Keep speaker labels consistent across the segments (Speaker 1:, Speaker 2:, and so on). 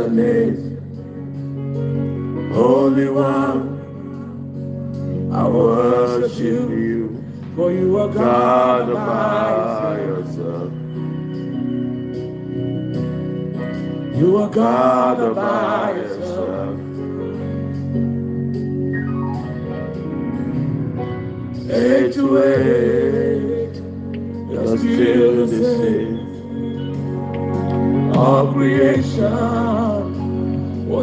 Speaker 1: your name. Holy One, I worship you, for you are God by yourself. You are God by yourself. Age to age, you're still the same. All creation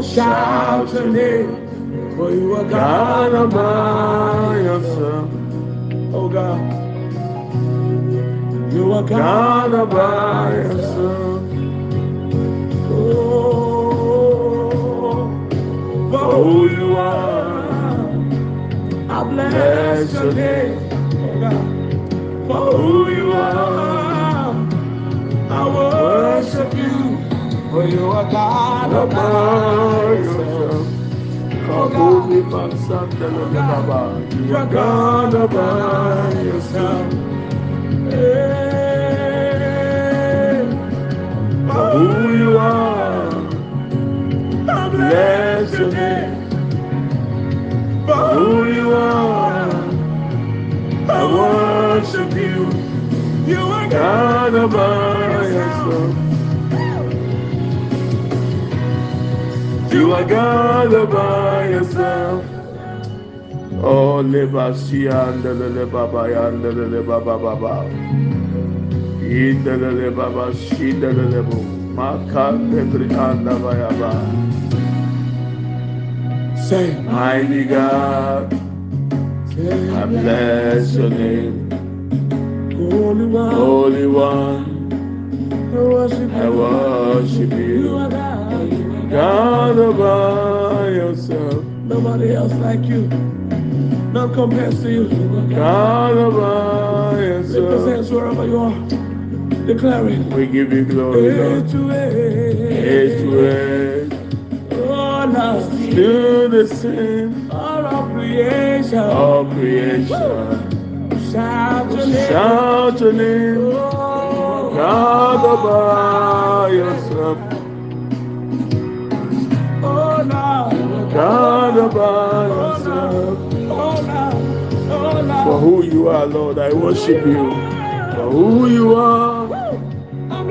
Speaker 1: shout your name. For you are God by yourself. Oh God. You are God by yourself. Oh, for who you are. I bless your name. Oh God. For who you are. I worship you. For you are God Mansandala Baba. You are God by yourself. Hey, who you are, bless your name. For who you are, I worship you. You are God by yourself. You are God by yourself. Oh, leba si andele baba andele baba baba. Indele baba si indele bo. Maka lebri anda baya ba. Say, mighty God, I bless your name. Holy One, Holy One, I worship you. God by yourself. Nobody else like you. None compares to you. God by yourself. Lift those hands wherever you are. Declare it. We give you glory. Age to age. Age to. Oh, now still the same. All of creation. All creation. Shout your name. Shout your name. Oh. God by yourself. God by yourself. For who you are, Lord, I worship you. For who you are, I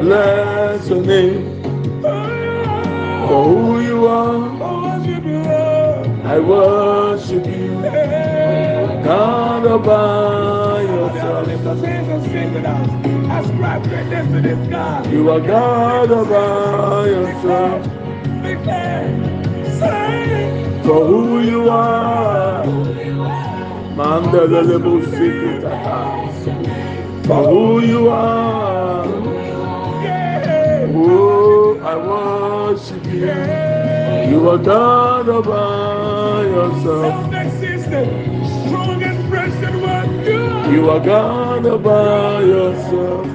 Speaker 1: bless your name. For who you are, I worship you. God by yourself. You are God by yourself. For who you are, Mandela For who you are, oh, I worship you. You are God by yourself. You are God by yourself.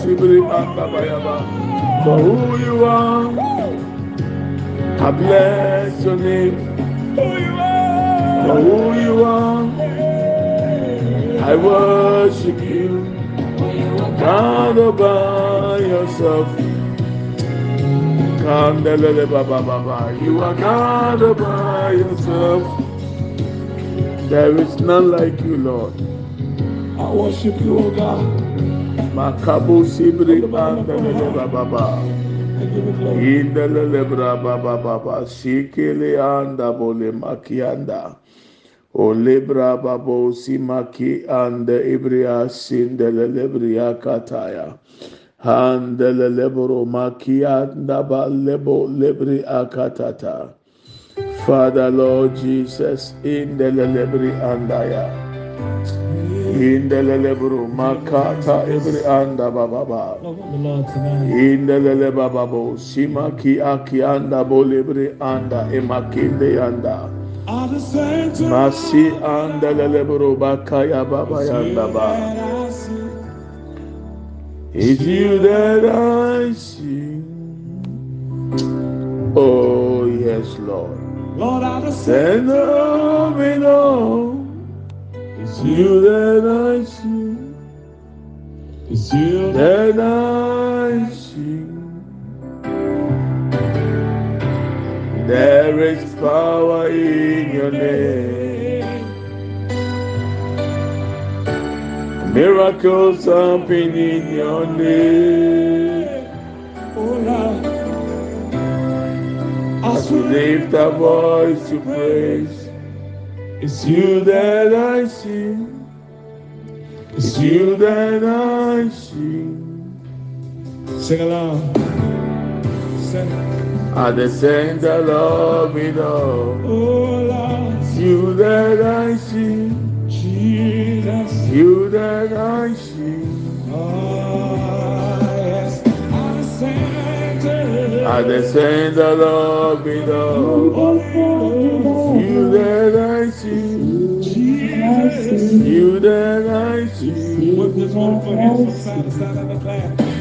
Speaker 1: Sibri akabayaba. For who you are, I bless your name. For who you are, I worship you. God by yourself. Kandelele baba baba. You are God by yourself. There is none like you, Lord. I worship you, O God. Makabu sibri andelele baba baba. Indelele baba. Sikele anda bole makianda. Olebra babo simaki ande ibria sindelele bria kataya. Handelele bro makianda ba lebo lebri akatata. Father Lord Jesus, in lebri andaya, in the lebru makata every anda baba, in the lebababo simaki aki anda bolebri anda emakinde anda. Masi anda lebru bakaya baba yanda ba. It's you that I see. Oh yes, Lord. Lord, I say no, me no. It's you that I see. It's you that I see. There is power in your name. Miracles happen in your name. Oh, As we lift our voice to praise, it's you that I see. It's you that I see. Sing along. Sing. I At the of it all. It's you that I see. Jesus. It's You that I see. Oh, I At the of it all. You that I see. You that I see.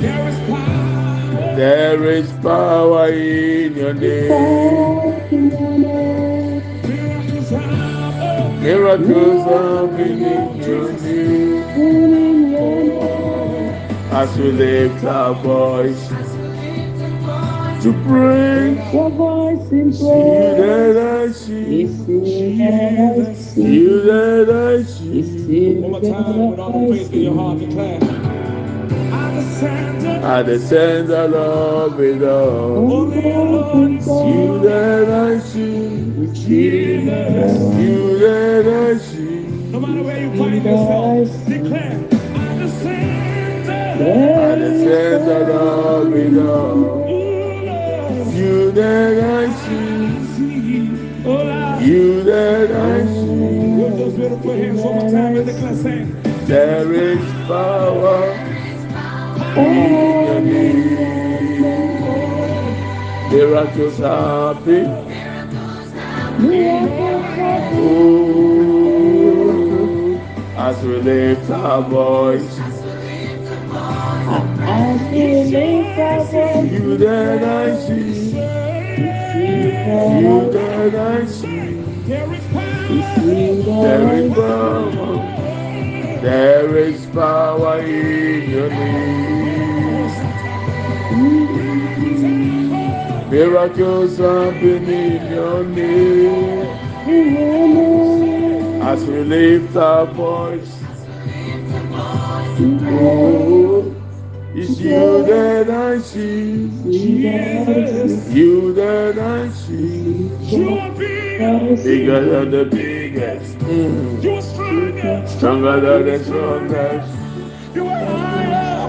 Speaker 1: There is power. There is power in your name. Miracles happen in your name. As we lift our voice to pray,
Speaker 2: your voice in
Speaker 1: prayer. I see, you that I see.
Speaker 3: One more time with all the faith in your heart, declare.
Speaker 1: At the center of it all, you that I see, you that I see.
Speaker 3: No matter where you find yourself, declare.
Speaker 1: At the center of it all, you that I see, you that I see. There is power. In the name. Miracles happen. Ooh, as we lift our voice.
Speaker 2: As we lift our voice.
Speaker 1: You that I see. You that see. There is power. There is power in your name. Miracles happen in your name. As we lift our voice. You that I see. You that I see. Bigger than the biggest. Mm. Stronger than the strongest.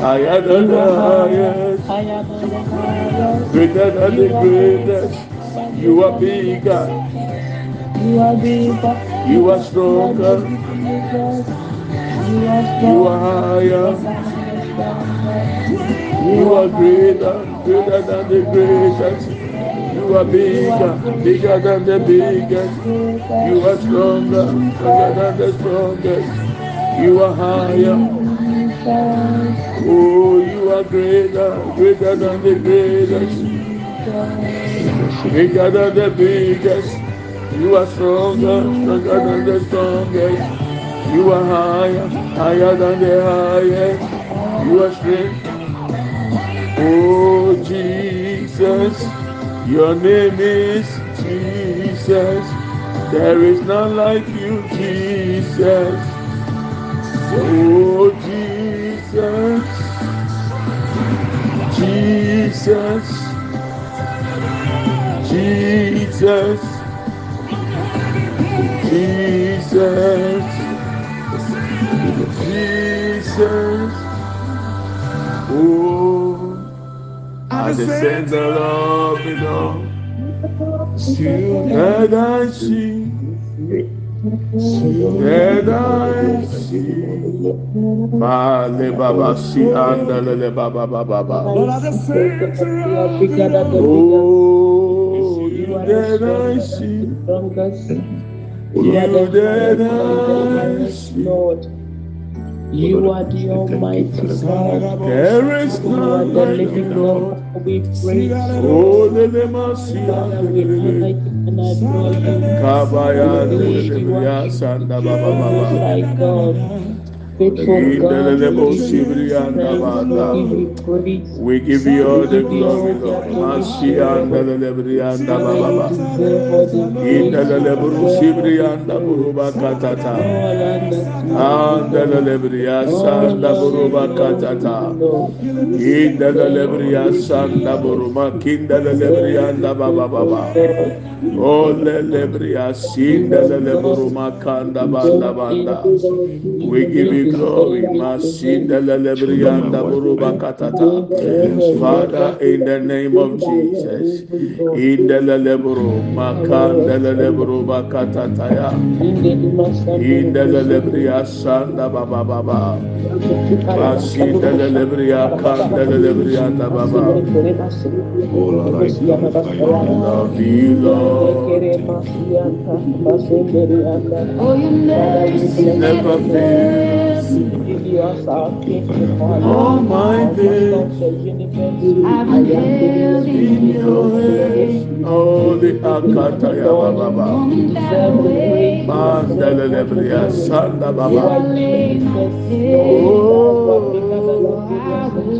Speaker 1: Higher than the highest. Greater than the greatest. You are bigger.
Speaker 2: You are bigger.
Speaker 1: You are stronger. You are higher. You are greater. Greater than the greatest. You are bigger, bigger than the biggest. You are stronger, stronger than the strongest. You are higher. Oh, you are greater, greater than the greatest. Bigger than the biggest. You are stronger, stronger than the strongest. You are higher, higher than the highest. Strength. Oh, Jesus, your name is Jesus. There is none like you, Jesus. Oh, Jesus, Jesus, Jesus, Jesus, Jesus. Oh, at the center of it all, and I see, and I see. Male baba si andalele baba baba baba.
Speaker 3: Lord, at the center
Speaker 2: You are
Speaker 3: of
Speaker 2: bigger
Speaker 3: it
Speaker 2: than the
Speaker 1: Oh, you
Speaker 2: You are
Speaker 1: that
Speaker 2: the
Speaker 1: I see,
Speaker 2: the strongest.
Speaker 1: you
Speaker 2: You are the
Speaker 1: that
Speaker 2: highest and
Speaker 1: I
Speaker 2: highest,
Speaker 1: see.
Speaker 2: Lord. You are the Almighty God.
Speaker 1: There is
Speaker 2: You are
Speaker 1: none
Speaker 2: the living
Speaker 1: Lord.
Speaker 2: God. We praise you.
Speaker 1: Oh, lele masi
Speaker 2: Father, we honor
Speaker 1: andalele.
Speaker 2: you and adore you.
Speaker 1: Kabaya
Speaker 2: We lift you
Speaker 1: andalele
Speaker 2: up.
Speaker 1: ya sanda baba
Speaker 2: Most
Speaker 1: baba.
Speaker 2: High God. Faithful God.
Speaker 1: Indelelebo
Speaker 2: We give you
Speaker 1: sibriyanda
Speaker 2: praise. We
Speaker 1: banda.
Speaker 2: give you praise.
Speaker 1: We give you all the
Speaker 2: We give you all
Speaker 1: glory,
Speaker 2: the
Speaker 1: Lord. Masi andelebrianda
Speaker 2: Father, you
Speaker 1: baba.
Speaker 2: deserve all the praise. You
Speaker 1: Indelelebru
Speaker 2: deserve all the
Speaker 1: sibriyanda
Speaker 2: glory.
Speaker 1: buruba katata.
Speaker 2: All honor to your name, Lord.
Speaker 1: Andelelebriya
Speaker 2: All
Speaker 1: sanda
Speaker 2: honor
Speaker 1: buruba katata.
Speaker 2: you, Lord. Thank
Speaker 1: Indelelebriya
Speaker 2: you,
Speaker 1: sanda
Speaker 2: Jesus.
Speaker 1: buruma
Speaker 2: Thank
Speaker 1: kindelebrianda
Speaker 2: you,
Speaker 1: baba baba.
Speaker 2: God.
Speaker 1: Ole lebriya
Speaker 2: King of
Speaker 1: sindelelebru
Speaker 2: God,
Speaker 1: makanda
Speaker 2: King
Speaker 1: banda banda. We give you glory.
Speaker 2: deserve it, O Lord.
Speaker 1: Masinda lelebrianda buruba
Speaker 2: You
Speaker 1: katata. Father, in the name of Jesus. In the leleburu,
Speaker 2: Power
Speaker 1: makanda
Speaker 2: of thunder.
Speaker 1: leleburu bakatataya.
Speaker 2: In the
Speaker 1: In
Speaker 2: Limasandoro
Speaker 1: the
Speaker 2: Koseke.
Speaker 1: lelebria sanda baba baba.
Speaker 2: Kaya
Speaker 1: Masinda
Speaker 2: Basalubo
Speaker 1: lelebria kanda
Speaker 2: Shakarababa.
Speaker 1: lelebrianda baba.
Speaker 2: Masindere Kereba
Speaker 1: I love you,
Speaker 2: Yande
Speaker 1: Lord.
Speaker 2: Kere Masianta. Basindere Anda.
Speaker 4: For your
Speaker 2: Father, we
Speaker 4: mercy
Speaker 2: bless
Speaker 1: Never
Speaker 2: your
Speaker 1: all my days.
Speaker 4: I've
Speaker 1: In your hands, oh the akataya sanda baba. Oh,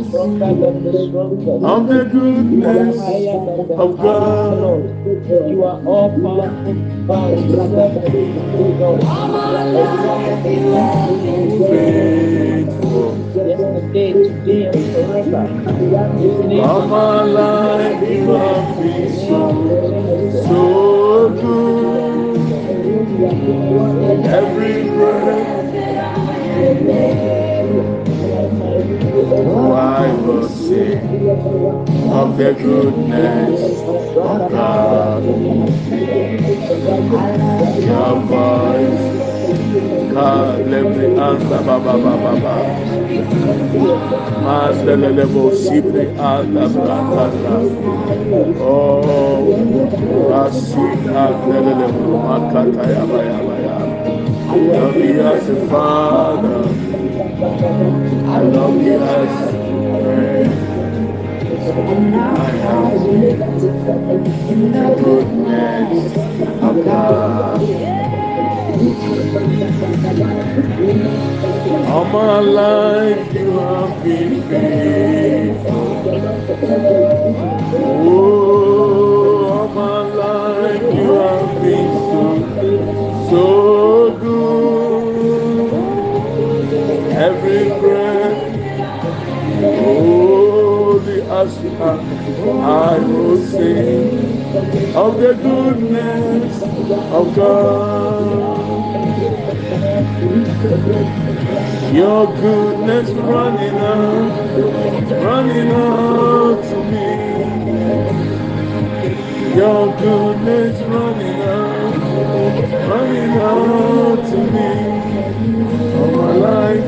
Speaker 4: I
Speaker 2: biggest and
Speaker 4: will
Speaker 2: stronger than the
Speaker 4: sing
Speaker 2: strongest.
Speaker 1: of the goodness
Speaker 2: higher than the
Speaker 1: of God.
Speaker 2: You are all powerful God. You serve the living God.
Speaker 4: all my
Speaker 2: Exalted
Speaker 4: life.
Speaker 2: be
Speaker 4: You
Speaker 2: your
Speaker 4: have been
Speaker 2: Yesterday, today, and forever.
Speaker 1: All my life you have been so, so good. Every
Speaker 2: name is
Speaker 1: breath oh,
Speaker 4: Oh,
Speaker 1: I
Speaker 4: will sing
Speaker 1: of the goodness of God.
Speaker 4: God.
Speaker 1: Your
Speaker 4: your
Speaker 1: voice.
Speaker 4: voice.
Speaker 1: Kalebri anda baba baba ba.
Speaker 4: Every song
Speaker 1: Mandelelebo sibri anda brakanda. Oh, Rasi andelelebo makata yaba yaba ya. I love you as a father. I love you
Speaker 4: and now
Speaker 1: I
Speaker 4: I
Speaker 1: have
Speaker 4: sing in
Speaker 1: the goodness of
Speaker 4: God.
Speaker 1: All my life you have been faithful. Oh, all my life you have been so, so good. Breath, oh, the Ashia, I will sing of the goodness of God. Your goodness running out, running out to me. Your goodness running out, running out to me. Life,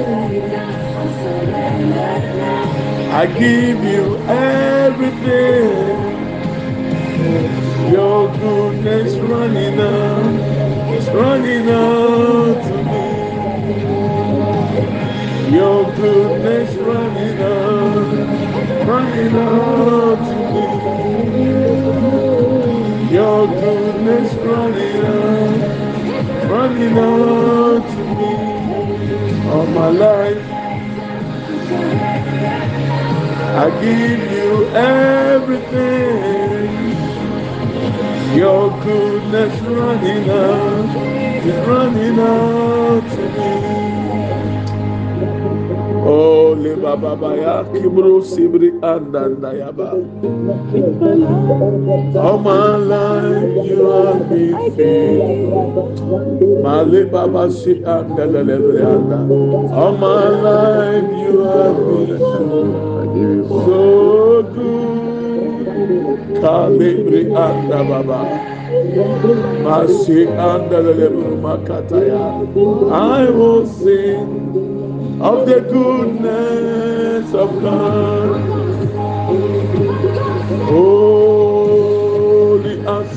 Speaker 1: I give you everything. Your goodness running out, it's running out to me. Your goodness running out, running out to me. Your goodness running out, running out to me. All my life, I give you everything. Your goodness running out, is running out to me. Oh, leba baba ya kibru sibri andanda yaba. All my life you have been faithful. My life you have been so, good. Kalibri anda baba. Masi lebre makataya. I will sing of the goodness of God.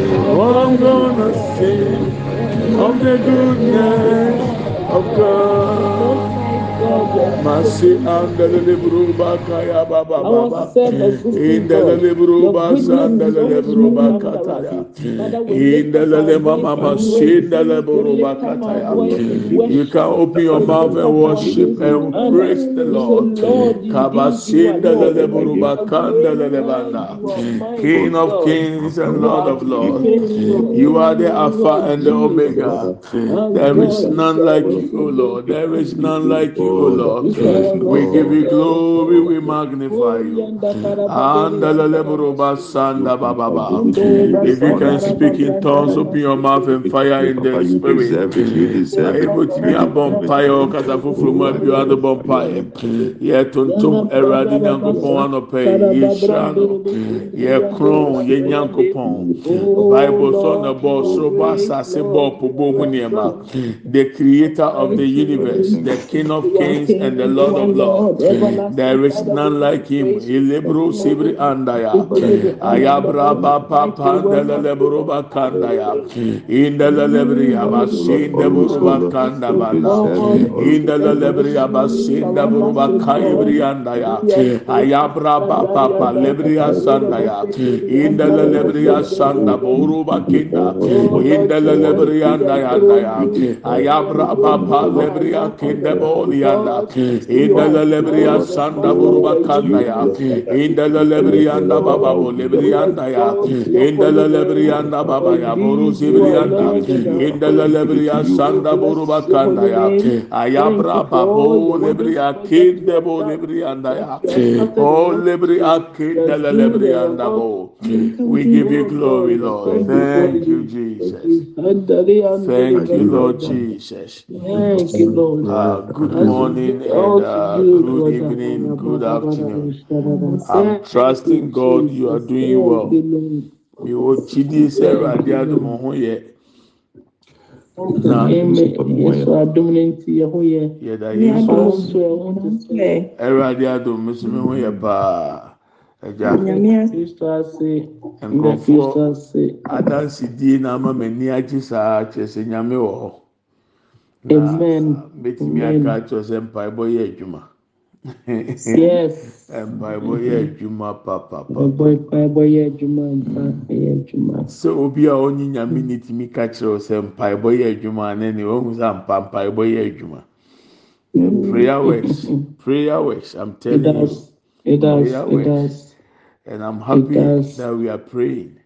Speaker 1: Oh, I'm gonna sing of the goodness of God. Masi andele bruba kaya baba baba. You can open your mouth and worship and praise the Lord. Kabasindele bruba kandele banda. King of kings and Lord of lords. Mm. You are the Alpha and the Omega. Mm. There is none like you, O Lord. There is none like you, O Lord. We give you glory, we magnify you. If you can speak in tongues, open your mouth and fire in the spirit.
Speaker 5: deserve it. You deserve it.
Speaker 1: ebotumi abɔ mpaeɛ kasa foforɔ mu abi ade bɔ mpaeɛ yɛ tontom awurade nyankopɔn anɔpɛ yi yɛhyira no yɛ kron yɛ nyankopɔn bible sɔ na bɔ soro bɔ asase bɔ po bɔ mu nneɛma the creator of the universe the king of kings and the lord of lords there is none like him ilebro sibri andaya ayabra bapa pandele lebro bakandaya indele lebri abasin de buruba kanda bana indele lebri abasin de buruba kaibri andaya ayabra bapa lebri asandaya indele lebri asanda buruba kinda indele lebri andaya andaya ayabra bapa lebri akinde bolianda indele lebri asanda buruba kanda ya indele lebri anda baba bo lebri anda ya indele lebri anda baba ya buru sibri anda indele lebri asanda buruba kanda ya ayabra babo lebri akinde bo lebri anda ya oh lebri akinde lebri anda bo we give you glory lord thank you jesus thank you lord jesus
Speaker 2: Thank you, Lord.
Speaker 1: uh, good morning and uh, good evening, good afternoon. I'm trusting God you are doing well. mewɔ kyidie sɛ awurade adom ho
Speaker 2: yɛ.
Speaker 1: Yɛda awurade adom me so me ho yɛ paa.
Speaker 2: Agya.
Speaker 1: Nkurɔfoɔ adansedie na ama m'ani agye saa. Kyerɛ sɛ nyame wɔ hɔ. Na
Speaker 2: mɛtumi
Speaker 1: aka akyerɛ sɛ mpaebɔ yɛ adwuma.
Speaker 2: Yes.
Speaker 1: Mpaebɔ yɛ adwuma papapapa.
Speaker 2: Ɛbɔ ɛbɔ yɛ adwuma mpa ɛyɛ adwuma.
Speaker 1: sɛ obi a ɔnye nyame ne tumi ka kyerɛw sɛ mpaebɔ yɛ adwuma ne ne wɔn sɛ mpa mpaebɔ yɛ adwuma prayer works prayer works i'm
Speaker 2: It
Speaker 1: telling you
Speaker 2: does. It does.
Speaker 1: prayer
Speaker 2: It
Speaker 1: works
Speaker 2: does.
Speaker 1: and i'm happy that we are praying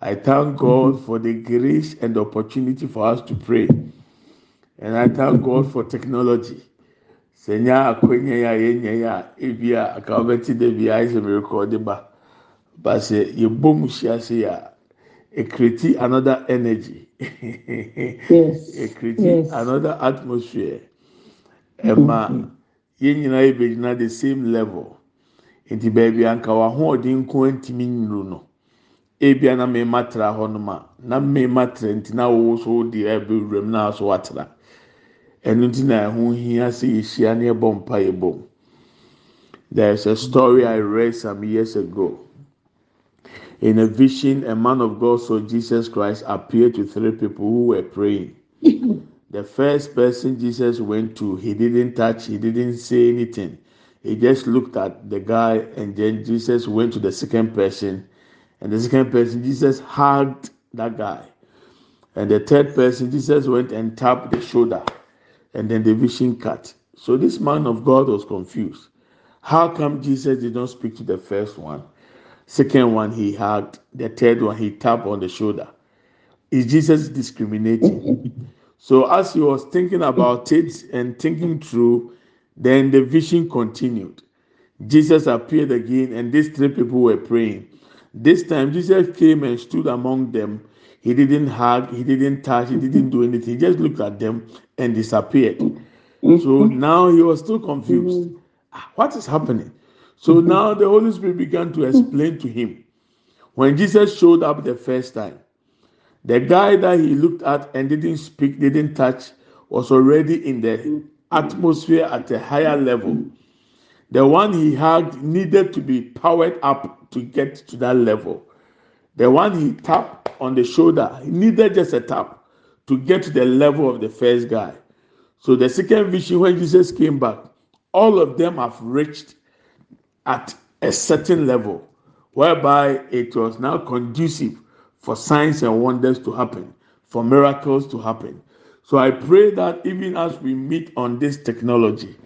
Speaker 1: i thank hmm. god for the grace and the opportunity for us to pray and i thank god for technology sɛ nya akonya yi a yɛnya yi a ebi a aka ɔbɛti de bi a ayɛ sɛ miracle ɔde ba. Ba sɛ yɛbɔ mu hyia se a ekreti another energy.
Speaker 2: Yes.
Speaker 1: ekreti
Speaker 2: Yes.
Speaker 1: another atmosphere. Ɛma yɛn nyinaa yɛ bɛgyina the same level. Nti baabi anka w'ahoɔden nko ntumi nnuru no. Ebi a na mmarima tra hɔ nom a na mmarima tra nti na wɔwɔ so de ɛbɛ wuram na so watra. Ɛno nti na ɛho hia sɛ yɛhyia ne ɛbɔ mpa there is a story i read some years ago. In a vision, a man of God saw Jesus Christ appear to three people who were praying. the first person Jesus went to, he didn't touch, he didn't say anything. He just looked at the guy, and then Jesus went to the second person. And the second person, Jesus hugged that guy. And the third person, Jesus went and tapped the shoulder. And then the vision cut. So this man of God was confused. How come Jesus did not speak to the first one? Second one, he hugged. The third one, he tapped on the shoulder. Is Jesus discriminating? So as he was thinking about it and thinking through, then the vision continued. Jesus appeared again, and these three people were praying. This time, Jesus came and stood among them. He didn't hug, he didn't touch, he didn't do anything. He just looked at them and disappeared. So mm-hmm. now he was still confused. Mm-hmm. Ah, What is happening? So mm-hmm. now the Holy Spirit began to explain to him. When Jesus showed up the first time, the guy that he looked at and didn't speak, didn't touch, was already in the atmosphere at a higher level. The one he hugged needed to be powered up to get to that level. The one he tapped on the shoulder he needed just a tap to get to the level of the first guy. So the second vision, when Jesus came back, all of them have reached at a certain level, whereby it was now conducive for signs and wonders to happen, for miracles to happen. So I pray that even as we meet on this technology,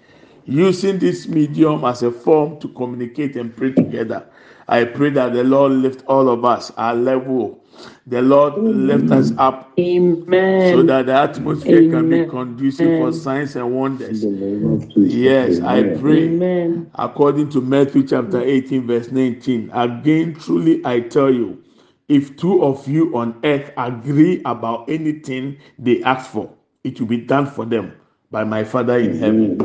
Speaker 1: using this medium as a form to communicate and pray together, I pray that the Lord lift all of us our level. The Lord lift us up
Speaker 2: Amen.
Speaker 1: so that the atmosphere can be
Speaker 2: Amen.
Speaker 1: conducive for
Speaker 2: Amen.
Speaker 1: signs and wonders.
Speaker 4: In the name of Jesus.
Speaker 1: Yes, I
Speaker 4: Amen.
Speaker 1: pray.
Speaker 2: Amen.
Speaker 1: According to Matthew chapter 18, verse 19, again, truly I tell you, if two of you on earth agree about anything they ask for, it will be done for them by my Father in heaven.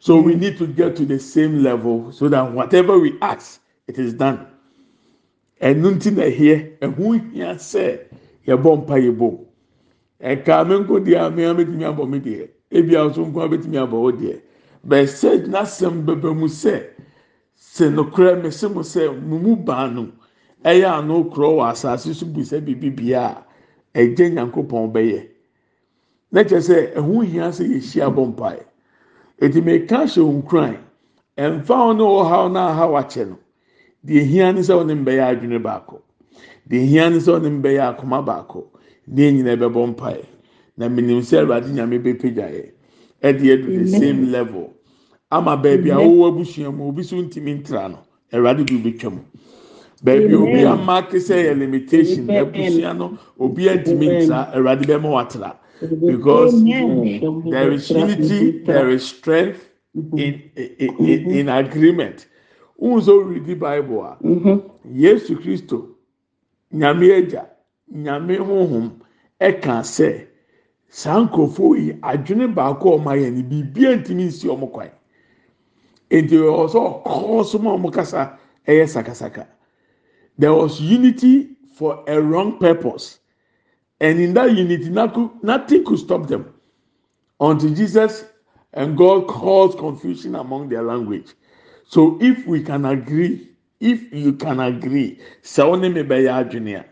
Speaker 1: So we need to get to the same level so that whatever we ask, it is done. ɛnu nti na ɛheɛ ɛho hia sɛ yɛbɔ mpa yɛ bom ɛka mi nko deɛ a mi a betumi abɔ mi deɛ ebi a nso nko a betumi abɔ o deɛ bɛsɛ n'asɛm bɛbɛ mu sɛ sɛ nokora mi sɛ mo sɛ mo mu baa no ɛyɛ ano korɔ wɔ asase so bu sɛ biribi bia. A ɛgye nyankopɔn bɛyɛ na kyerɛ sɛ ɛho hia sɛ yɛhyia bɔ mpa yɛ eti mi ka hyɛ nkran ɛnfa wɔn ne ɔhaw na ahaw akyɛ no deɛ hia ne sɛ ɔne mbɛyɛ adwene baako. Deɛ hia ne sɛ ɔne mbɛyɛ akoma baako. Deɛ nyinaa bɛbɔ mpaeɛ. Na menim sɛ awurade nyame bɛpagya yɛ ɛde adu the same level. Ama baabi a wɔwɔ abusua mu obi so ntumi ntra no awurade de obɛtwa mu baabi obi ama ake sɛ yɛ limitation abusua no obi ntumi ntra awurade bɛma watra. Because mm. there is unity there is strength in in in, in agreement. wọn nso the bible? A yesu kristo nyame agya nyame honhom ɛka sɛ saa nkurɔfoɔ yi adwene baako a wɔn ayɛ no biribiara ntumi nsi wɔn kwan nti ɔsɔ ɔkɔɔ so ma wɔn kasa ɛyɛ sakasaka. There was unity for a wrong purpose. And in that unity nothing nothing could stop them. Until jesus and god caused confusion among their language so if we can agree if you can agree sɛ mi bɛyɛ adwene a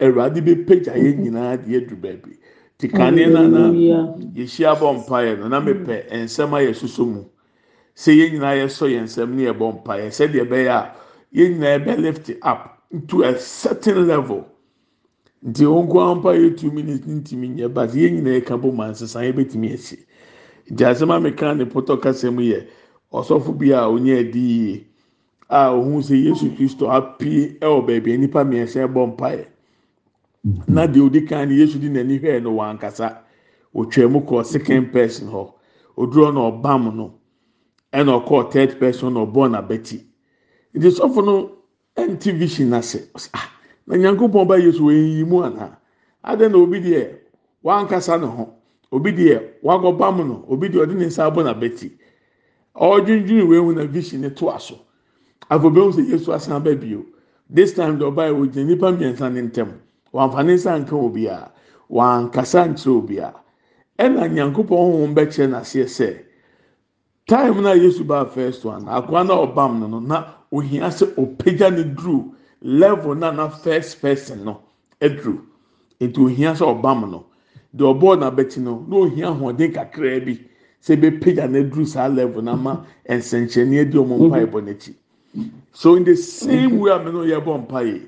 Speaker 1: awurade bɛ pagya yɛn mhm. nyinaa de edu baabi. Ti kanea nana
Speaker 2: Hallelujah.
Speaker 1: yɛhyia bɔ mpaeɛ no na mepɛ mm. nsɛm a yɛsoso mu. Sɛ yɛn nyinaa yɛsɔ yɛn nsɛm ne yɛbɔ mpaeɛ sɛdeɛ ɛbɛyɛ a yɛn nyinaa yɛbɛ lift up to a certain level. Nti wɔn nko ara mpaeɛ two minutes ne ntumi nyɛ but yɛn nyinaa yɛka bɔ ma nsesa yɛbɛtumi asi gya asɛm a meka ne pɔtɔ kasa mu yɛ ɔsɔfo bi a onye adi yie a ohun sɛ yesu kristo apie ɛwɔ baabi a nipa mmiɛnsa ɛbɔ mpaeɛ na deɛ odi kan no yesu di n'ani hwɛɛ no wɔ ankasa otwa mu kɔ second person hɔ oduro na ɔbam no. Ɛna ɔkɔɔ third person na ɔbɔ n'abɛti nti sɔfo no ɛnti vision ɔsɛ ah na nyankopɔn ba yesu wɔyi mu ana? Adan na obi deɛ wankasa ne ho. Obi deɛ wagɔ bam no. Obi deɛ ɔde ne nsa abɔ n'abɛti ɔdwindwin wei hu na to aso afɔbɛn sɛ yesu asan ba bio this time deɛ ɔbaa yi ogyina nipa mmiɛnsa ne ntɛm ne nsa nka obiara wankasa nkyerɛ obiara ɛna nyankopɔn honhom bɛkyerɛ n'aseɛ sɛ time na yesu baa first one akoa na ɔbam no no na ohia sɛ ɔpagya ne duru level na na first person no aduru nti ohia sɛ ɔbam no deɛ ɔbɔɔ n'abɛti no na ohia ahoɔden kakraa bi. Sɛ ɛbɛpagya ne duru saa level na ma nsɛnkyerɛnneɛ di ɔmo mpa ɛbɔ n'akyi. So in the same way amena oyɛ bɔ mpa yi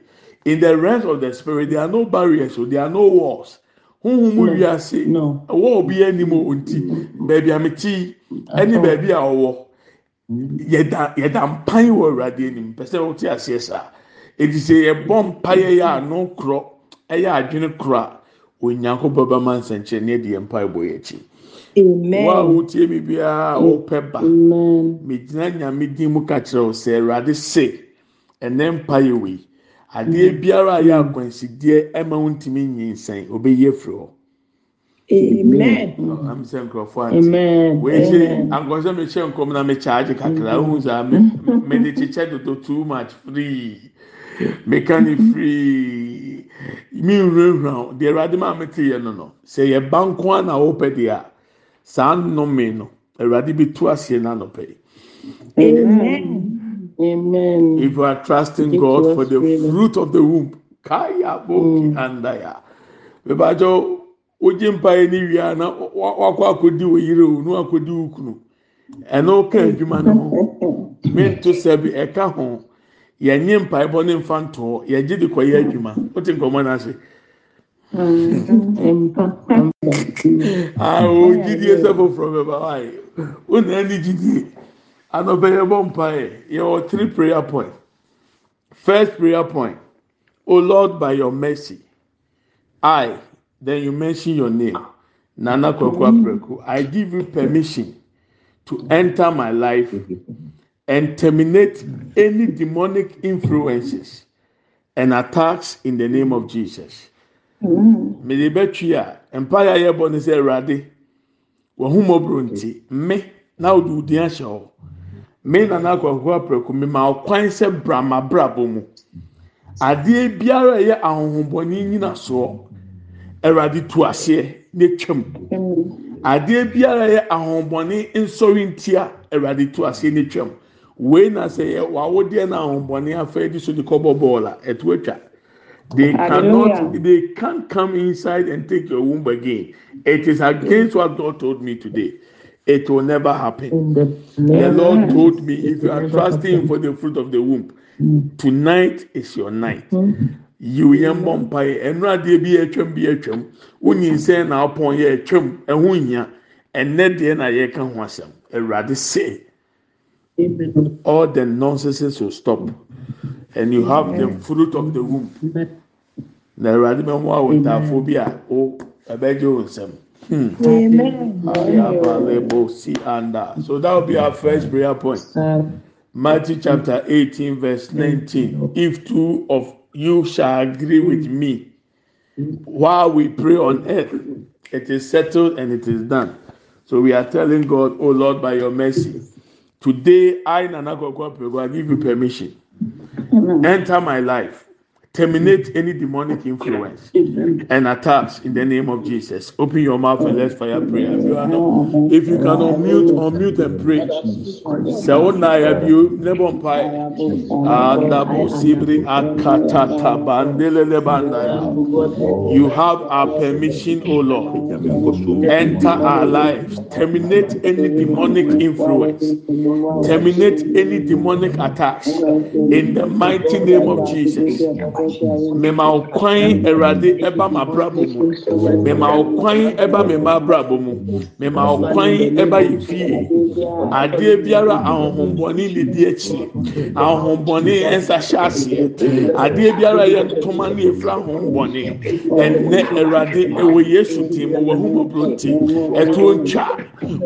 Speaker 1: in the realms of the spirit there are no barriers so there are no walls. Huhu mu wiase
Speaker 2: no.
Speaker 1: ɛwɔ obi anim o nti beebi a meti ɛne beebi a ɔwɔ yɛda yɛda mpan wɔ awurade anim. Pɛ sɛ wɔte aseɛ saa. Eti sɛ yɛbɔ mpa yɛ yɛ ano korɔ ɛyɛ adwene korɔ a onyankopɔn bɛma nsɛnkyerɛnneɛ de yɛn mpa ɛbɔ yɛn akyi wo a wotie mi biara a wopɛ ba.
Speaker 2: Amen.
Speaker 1: megyina nyame din mu ka kyerɛ wo sɛ awurade se ɛnɛ mpa yɛ wei. Adeɛ biara a yɛ akwansideɛ ɛma wo ntumi nyinsɛn obɛyi afiri hɔ.
Speaker 2: Amen.
Speaker 1: am sɛ nkurɔfoɔ ante. Ankɔsɛ mehyɛ nkɔm na mekyaagye kakra. Wohu saa me- mede kyekyɛ dodo too much free. Meka ne free. Menwurawura wo. deɛ awurade ma meteyɛ no no sɛ yɛba nko a na wopɛ deɛ a saa nnome no awurade bi tu aseɛ n'anɔpɛ yi.
Speaker 2: Amen. Amen.
Speaker 1: If you are trusting
Speaker 2: Give
Speaker 1: God for the
Speaker 2: freely.
Speaker 1: fruit of the womb, kaya boki andaya. Bebajo wogye mpae ni wia na wa- wakɔ akɔdi wɔ yire o na wakɔdi wo kunu ɛno ka adwuma no ho mento sɛ bi ɛka ho yɛnye mpaebɔ ne mfa ntoɔ yɛgye de kɔyɛ adwuma wote nkɔmmɔ no ase
Speaker 2: Mpa.
Speaker 1: Ah, o gyidie sɛ foforɔ bɛba wae wonaa ne gyidie anɔpɛ yɛbɔ mpae yɛwɔ three prayer point. First prayer point. O lord by your mercy i then you mention your name. Nana kwakwa preku i give you permission to enter my life and terminate any demonic influences and attacks in the name of jesus mede bɛtwi a mpaeɛ a yɛbɔ ne sɛ awurade wahumɔborɔ nti me na wode wo din ahyɛ hɔ me nana akɔkɔ aprɛko me ma ɔkwan sɛ brama brabɔ mu. Adeɛ biara a ɛyɛ ahohombɔne nyina soɔ awurade tu aseɛ ne twam. Adeɛ biara a ɛyɛ ahohombɔne nsɔre ntia awurade tu aseɛ ne twam. Wei na sɛ yɛ wawodeɛ na ahohombɔne afɛ de so de kɔbɔ bɔɔl a ɛto atwa. They cannot
Speaker 2: Hallelujah.
Speaker 1: they can't come inside and take your womb again. It is against what god told me today. It will never happen.
Speaker 2: The
Speaker 1: the lord told me if you are trusting for the fruit of the womb tonight is your night. You yẹn bọ mpa yẹ ẹnu adeɛ bi yɛ atwam bi yɛ atwam wonyi nsɛn na ɔpɔn yɛ atwam ɛho nhia ɛnɛ deɛ na yɛka ho asɛm awurade say all the nonsense will stop and you have the fruit of the womb na awurade bɛ ho awotaafo bi a o ɛbɛgye o nsɛm.
Speaker 2: Amen.
Speaker 1: Ayabalebo si anda. So that will be our first prayer point. Matthew chapter 18, verse 19. If two of you shall agree with me while we pray on earth, it is settled and it is done. So we are telling God, Oh Lord, by your mercy, today I, Nana Kwakwa Pego, I give you permission. Enter my life. Terminate any demonic influence and attacks in the name of Jesus. Open your mouth and let's fire prayer. If you, not, if you can unmute, unmute and pray. Sauna yabiu nebompai. Anda busibri akatata bandelele bandaya. You have our permission, O Lord. Enter our lives. Terminate any demonic influence. Terminate any demonic attacks in the mighty name of Jesus. Mema ɔkwan awurade ɛba ma abrabɔ mu. Mema ɔkwan ɛba mema abrabɔ mu. Mema ɔkwan ɛba yɛ fie adeɛ biara ahohombɔne ne di akyire. Ahohombɔne nsa hyɛ aseɛ. Adeɛ biara yɛ ntoma ne efura ahohombɔne ɛnɛ awurade ɛwɔ yesu ti mu wɔhumɔburo nti ɛtoɔ ntwa.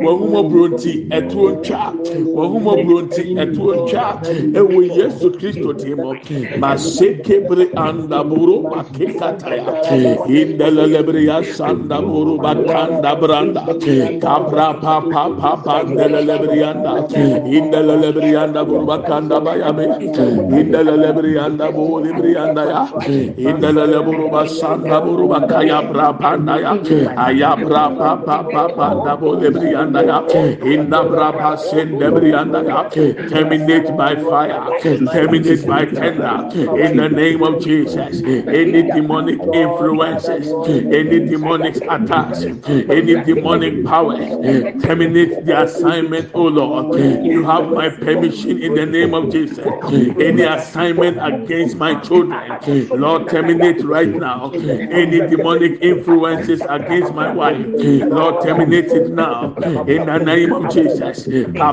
Speaker 1: Wɔhumɔburo nti ɛtoɔ ntwa. Wɔhumɔburo nti ɛtoɔ ntwa. Ɛwɔ yesu kristo ti mu ma se kebre anda buru makekataya indelelebre ya sanda buru bakanda branda. Kabra pa pa pa pa indelelebre yanda. Indelelebre yanda buru bakanda bayabe indelelebre yanda buru libre yanda ya. Indelele buru basanda buru bakaya bra panda ya. Aya bra pa pa pa pa da buru libre yanda ya. Inda bra pa sende bre yanda ya. Terminate by fire. Terminate by tender. In the name of Jesus. Any demonic influences, any demonic attacks, any demonic power, terminate the assignment, oh Lord. You have my permission in the name of Jesus. Any assignment against my children, Lord, terminate right now. Any demonic influences against my wife, Lord, terminate it now in the name of Jesus. In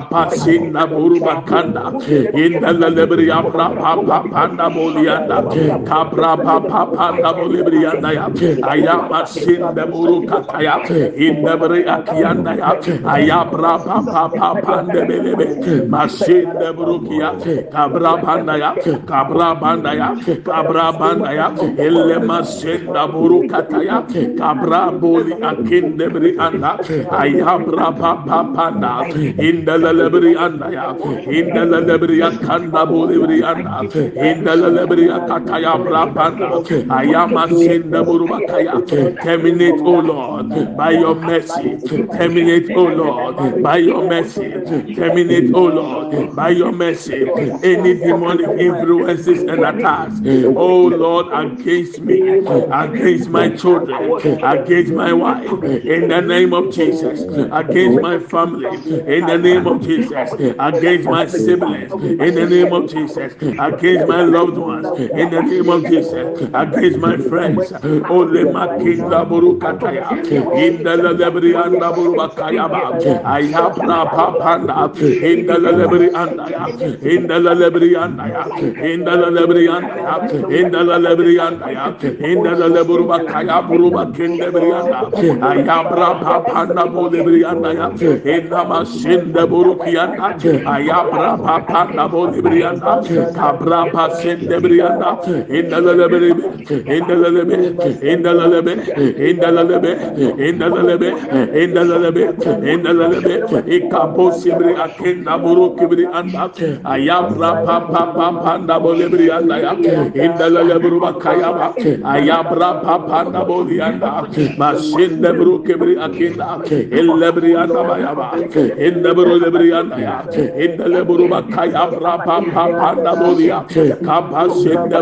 Speaker 1: the kabra pa pa pa pa bolibri yanda ya ayaba sin de muru kataya in de bri akiyanda ya ayabra pa pa pa pa de belebe masin de muru kiya kabra banda ya kabra banda ya kabra banda ya elle masin de muru kataya kabra boli akin de bri anda ayabra pa pa pa da in de lebri anda ya in de lebri akanda bolibri anda in de lebri akata kaya brapanda. Ayama senda buruba kaya. Terminate, O Lord, by your mercy. Terminate, O Lord, by your mercy. Terminate, O Lord, by your mercy. Any demonic influences and attacks, oh Lord, against me, against my children, against my wife, in the name of Jesus, against my family, in the name of Jesus, against my siblings, in the name of Jesus, against my loved ones, in the name of Jesus, against my friends. Oh, le makinda burukataya, in the lebri anda burubakaya ba, ayabra papanda, in the lebri anda, in the lebri anda, in the lebri anda, in the lebri anda, in the lebruba kaya buruba kende brianda, ayabra papanda bulebri anda, in the machine the burukianda, ayabra papanda bulebri anda, kabra pasende brianda, in the lebri, in the lebri, in the lebri, in the lebri, in the lebri, in the lebri, in the lebri, ikapo sibri akenda burukibri anda, ayabra papa panda bolebri anda ya, in the lebru bakaya ba, ayabra papa bolianda, machine the burukibri akenda, in lebri anda bayaba, in the buru lebri anda ya, in the lebru bakaya bra papa panda bolia, kapasin the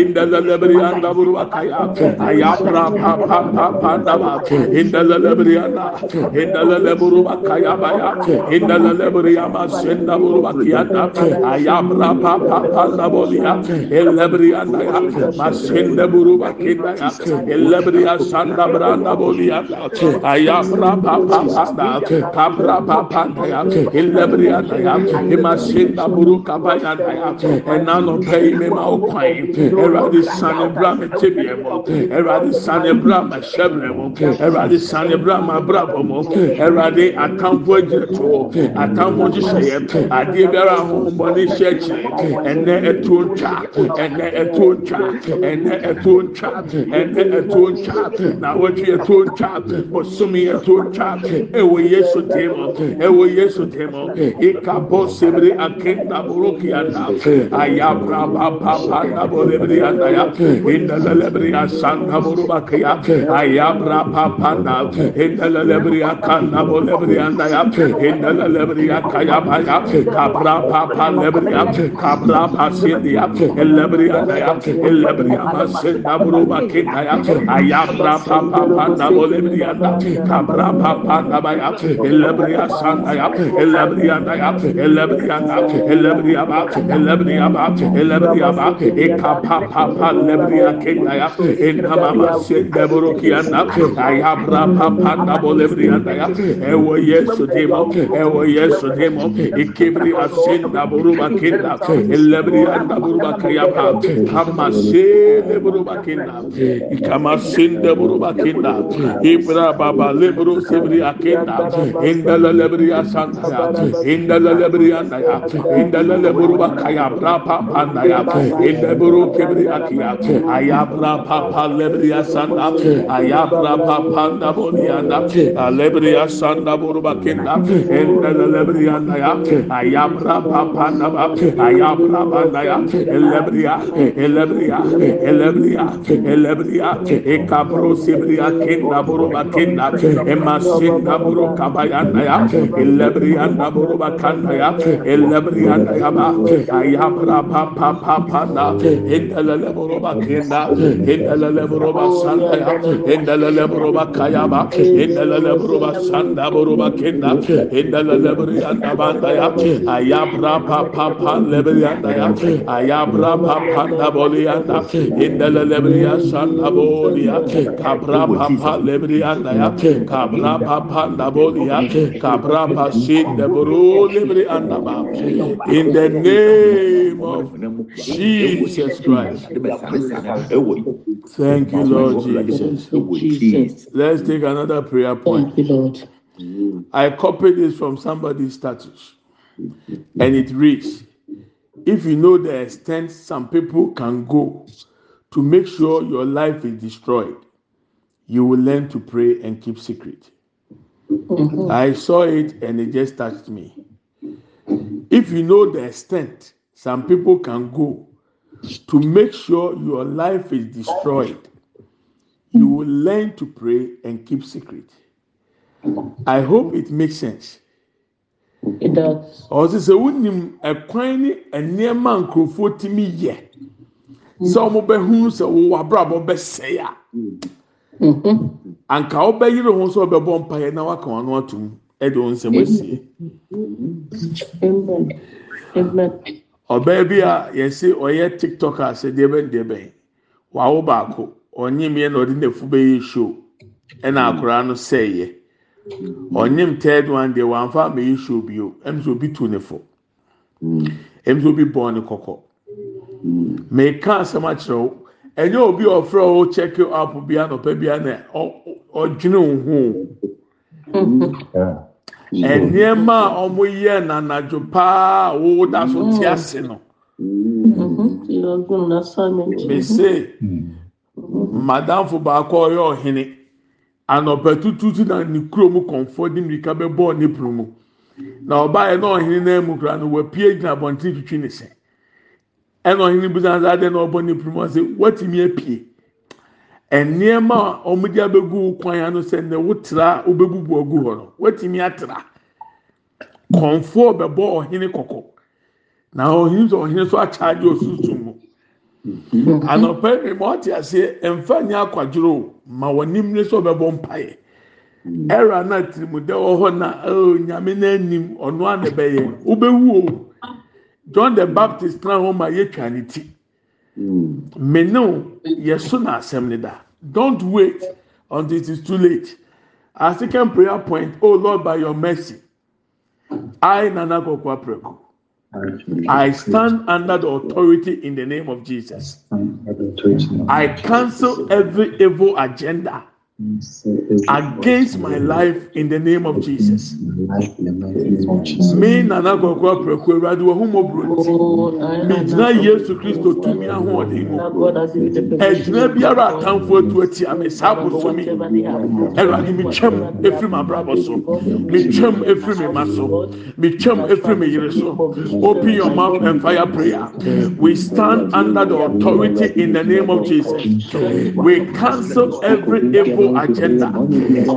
Speaker 1: inda zalabri anda buru akaya aya pra pa pa pa pa da ba inda zalabri anda inda zalabru akaya baya inda zalabri ama senda buru akiyata aya pra pa pa pa da bolia elabri anda ya masenda buru akida ya elabri asanda branda bolia aya pra pa pa pa da ka pra pa pa da ya elabri anda ya imasenda buru kabaya da ya enano pei me ma okwa Ẹwurade sani bra mi tibia mu. Ẹwurade sani bra ma hyẹbrẹ mu. Ẹwurade sani bra ma bra bọ mu. Ẹwurade atamfo egyina to. Atamfo yẹ. Adeɛ biara ahohombɔ ne hyɛ akyire. Ɛnɛ ɛto ntwa. Ɛnɛ ɛto ntwa. Ɛnɛ ɛto ntwa. Ɛnɛ ɛto. Na wɔtwe ɛto ntwa. Bosomi ɛto ntwa. Ɛwɔ Yesu dim. Ɛwɔ Yesu dim. Ikabɔ sebiri akinda buruki anda. Ayabra baba Santa Borebria Daya, mm. in the Lebria Santa Borubakia, mm. Ayabra Papana, in the Lebria Kana Borebria Daya, mm. in the Lebria Kayabaya, Cabra Papa Lebria, Cabra Pasidia, Elebria Daya, Elebria Pasinda Borubakitaya, Ayabra Papa Pana Borebria, Cabra Papa Nabaya, Elebria Santa, Elebria Daya, Elebria Daya, Elebria Daya, Elebria Daya, Elebria Daya, Ekapapapa lebria kendaya. Enamama sendeboro kianda. Ayabra papa nabo lebria daya. Ewo yesu demo. Ewo yesu demo. Ikebri asenda buruba kenda. Elebria ndaburuba kiyapa. Hama sende buruba kenda. Ikama sende buruba kenda. Ibra baba lebro sebria kenda. Indala lebria santa. Indala lebria daya. Indala lebruba kaya brapa pandaya. Indala Indeburu kibri akia. Ayabra papa lebri asanda. Ayabra papa anda boni anda. Lebri asanda buruba kenda. Indala lebri anda ya. Ayabra papa anda ba. Ayabra anda ya. Elebria. Elebria. Elebria. Elebria. Ekabro sebri akenda buruba kenda. Emasinda buru kabayanda ya. Elebri anda buruba kanda ya. Elebri anda ya ba. Ayabra papa papa na. Indala buruba kenda. Indala buruba sanda ya. Indala buruba kaya ba. Indala buruba sanda buruba kenda. Indala buri anda banda ayabra papa pa lebri anda ya ayabra papa da boli anda indele lebri ya sanda boli ya kabra papa lebri anda ya kabra papa da boli ya kabra pa sin de buru lebri in the name of Jesus Christ. Thank you Lord Jesus. Let's take another prayer point.
Speaker 2: Thank you, Lord.
Speaker 1: I copied this from somebody's status, and it reads: If you know the extent some people can go to make sure your life is destroyed, you will learn to pray and keep secret. Mm-hmm. I saw it and it just touched me. If you know the extent some people can go to make sure your life is destroyed, you will learn to pray and keep secret. I hope it makes sense.
Speaker 2: It does.
Speaker 1: ɔsi sɛ wunim ɛkwan ne nneɛma nkurɔfoɔ timi yɛ sɛ wɔn bɛhu sɛ wɔn abrabɔ bɛsɛe a
Speaker 2: Mhm.
Speaker 1: anka ɔbɛyere ho sɛ ɔbɛbɔ mpaeɛ na waka wɔn ano atum ɛde wɔn nsɛm asie
Speaker 2: Amen. Amen.
Speaker 1: Ɔbaa bi a yɛsi ɔyɛ tiktok a sɛ deɛ bɛn deɛ bɛn. Wawo baako. Ɔnyim yɛ na ɔde n'afu bɛyɛ show. Ɛna akwaraa no sɛɛyɛ ɔnyim third one deɛ wamfa abɛyɛ show bio. Ɛm sɛ obi tu ne fo. Ɛm sɛ obi bɔn ne kɔkɔ. Mɛka asɛm akyerɛ wo. Ɛnyɛ obi a ɔfrɛ wo check up bi anɔpɛ bi ana ɔ- ɔ- ɔdwene ho. Nneɛma a wɔyɛ nanadwo paa a woda so te ase no mese madamfo baako a ɔyɛ ɔhene anɔpɛ tututu na ne kurom kɔnfɔ de mirika bɛbɔ ne pono mu na ɔbaayɛ na ɔhene nan mu kura no wapue gyina abɔnten twitwi ne se ɛna ɔhene bi san ade na ɔbɔ ne pono mu ase watumi apie nneɛma a wɔde abɛgu kwan ano sɛ na wotra wobɛbubu agu hɔ no watumi atra. Kɔnfɔ bɛbɔ ɔhene kɔkɔ. Na ɔhene sɛ ɔhene so akyaagye osusu mu. Anɔpɛ ne ma ɔte aseɛ mfa nyɛ akwadworɔ o ma wɔnim ne sɛ ɔbɛbɔ mpaeɛ. Ɛra na tirimudɛ wɔ hɔ na oh nyame na anim ɔno a na ɛbɛyɛ. Wobɛwu o. John the baptist tena hɔ ma yɛtwa ne ti. Mm. menew yɛso na asɛm ne da don't wait until it is too late. Our second prayer point oh lord by your mercy i nana aprɛko i stand under the authority in the name of jesus. I cancel every evil agenda against my life in the name of Jesus. Me nana kɔkɔ apɛko awurade wɔ ho mɔburo ti.
Speaker 2: Oh, I
Speaker 1: Me gyina Yesu Kristo tumi ahoɔden mu. Ɛgyina biara atamfo atu atia me saa abosomi. Awurade mi twɛm efiri ma abrabɔ so. Mi twɛm efiri mi ma so. Mi twɛm efiri mi yere so. Open your mouth and fire prayer. We stand under the authority in the name of Jesus. We cancel every evil agenda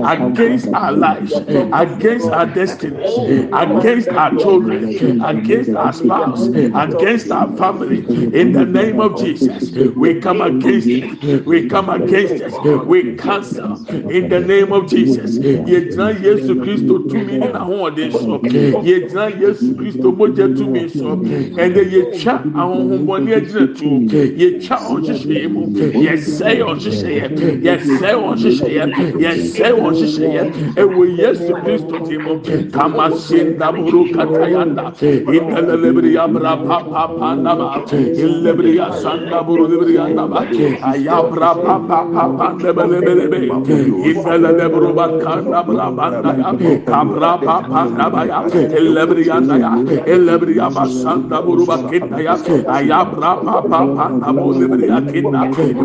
Speaker 1: against our lives, against our destinies, against our children, against our spouse, against our family. In the name of Jesus, we come against it. We come against it. We cancel in the name of Jesus. Yegyina Yesu Kristo tumi ne n'ahoɔden so. Yegyina Yesu Kristo mogya tumi so. Ɛnna yɛtwa ahohombɔne agyina tu. Yɛtwa ɔhyehyɛ mu. Yɛsɛe ɔhyehyɛ yɛsɛe ɔhyehyɛ yɛsɛe ɔhyehyɛ ɛwɔ Yesu Kristo ti mu. Kamasinda buru katayanda. Indelelebri abra papa pandaba. Ilebri asanda buru lebri andaba. Ayabra papa papa ndebelebelebe. Indelelebru bakanda bra bandaya. Kabra papa ndabaya. Ilebri andaya. Ilebri abasanda buru bakindaya. Ayabra papa papa ndebelebri akinda.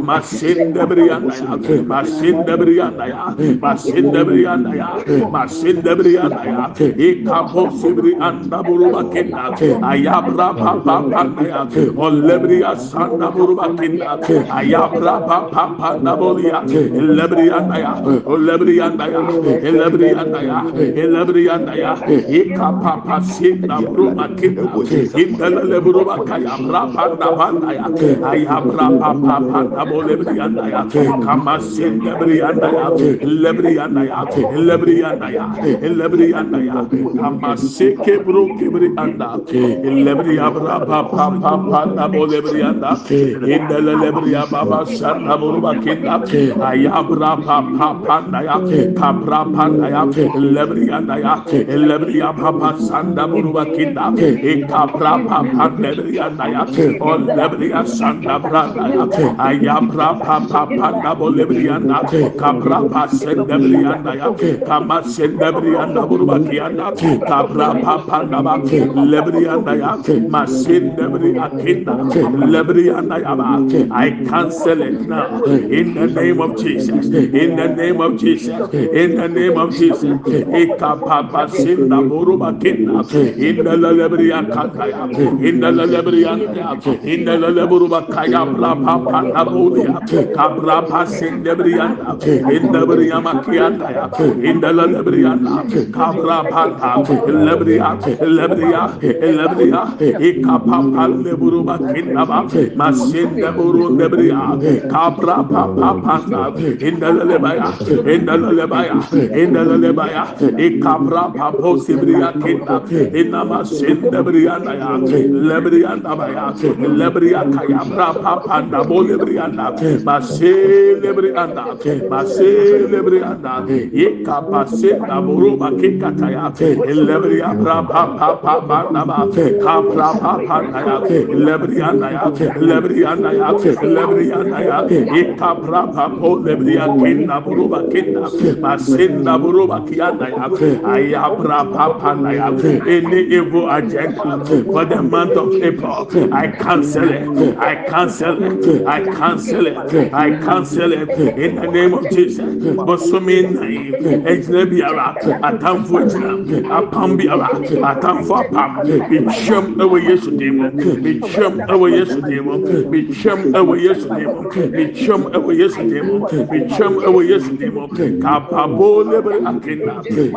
Speaker 1: Masinde bri andaya. Masinde bri andaya. Masinde bri andaya. Masinde bri andaya. Ikapo sibri anda buru bakinda. Ayabra papa pandaya. Olebri asanda buru bakinda. Ayabra papa pandabolia. Ilebri andaya. Olebri andaya. Ilebri andaya. Ilebri andaya. Ikapapa sinda buru bakinda. Indelele buru bakaya. Rapanda pandaya. Ayabra papa pandabole bri andaya. Kama sinde bri anda ya lebri anda ya lebri anda ya lebri anda ya amaseke bro kebri anda lebri abra pa pa pa pa na bo lebri anda inda lebri baba sana buru bakinda ayabra pa pa pa na ya kapra pa na ya lebri anda ya lebri papa sanda buru bakinda e kapra pa pa lebri anda ya o lebri sanda bra ya ayabra pa pa pa na bo lebri anda pa senda anda ya. Kama senda lebri anda. Buru bakinda kapra pa pa na ba. Lebri anda ya. Akinda. Lebri anda ya ba. I cancel it now. In the name of Jesus. In the name of Jesus. In the name of Jesus. Ikapapa sinda buru bakinda in the lebri akanda ya. In the lebri anda ya. In the lebru bakaya bra pa pa na buru ya. Kabra pa sinda anda indabri yamakianda ya indala lebri yanda kabra banda lebri ya lebri ya lebri ya ikapapa leburu makinda ba masinda buru lebri ya kabra papa panda. Indala lebaya indala lebaya indala lebaya ikabra papo sibriya kinda. Inama sinda brianda ya lebri yanda ba ya lebri ya kayabra papa panda. Bo lebri yanda masinda lebri yanda masin lebri anda ikapa sinda buru ya lebri ya bra pa pa pa pa na ba kabra pa pa na ya lebri anda ya lebri anda ya lebri anda ya ikabra pa po lebri ya kinda buru bakinda masinda buru bakianda ya ayabra pa pa na ya any evil agenda for the month of April I cancel it. I cancel it. I cancel it. I cancel it. In the name of Jesus bosomi nai ejina biara atamfo ejina apam. Biara atamfo apam bitwam ɛwɔ yesu dim mu bitwam ɛwɔ yesu dim mu bitwam ɛwɔ yesu dim mu bitwam ɛwɔ yesu dim mu bitwam ɛwɔ yesu dim mu kapabo lebere akenda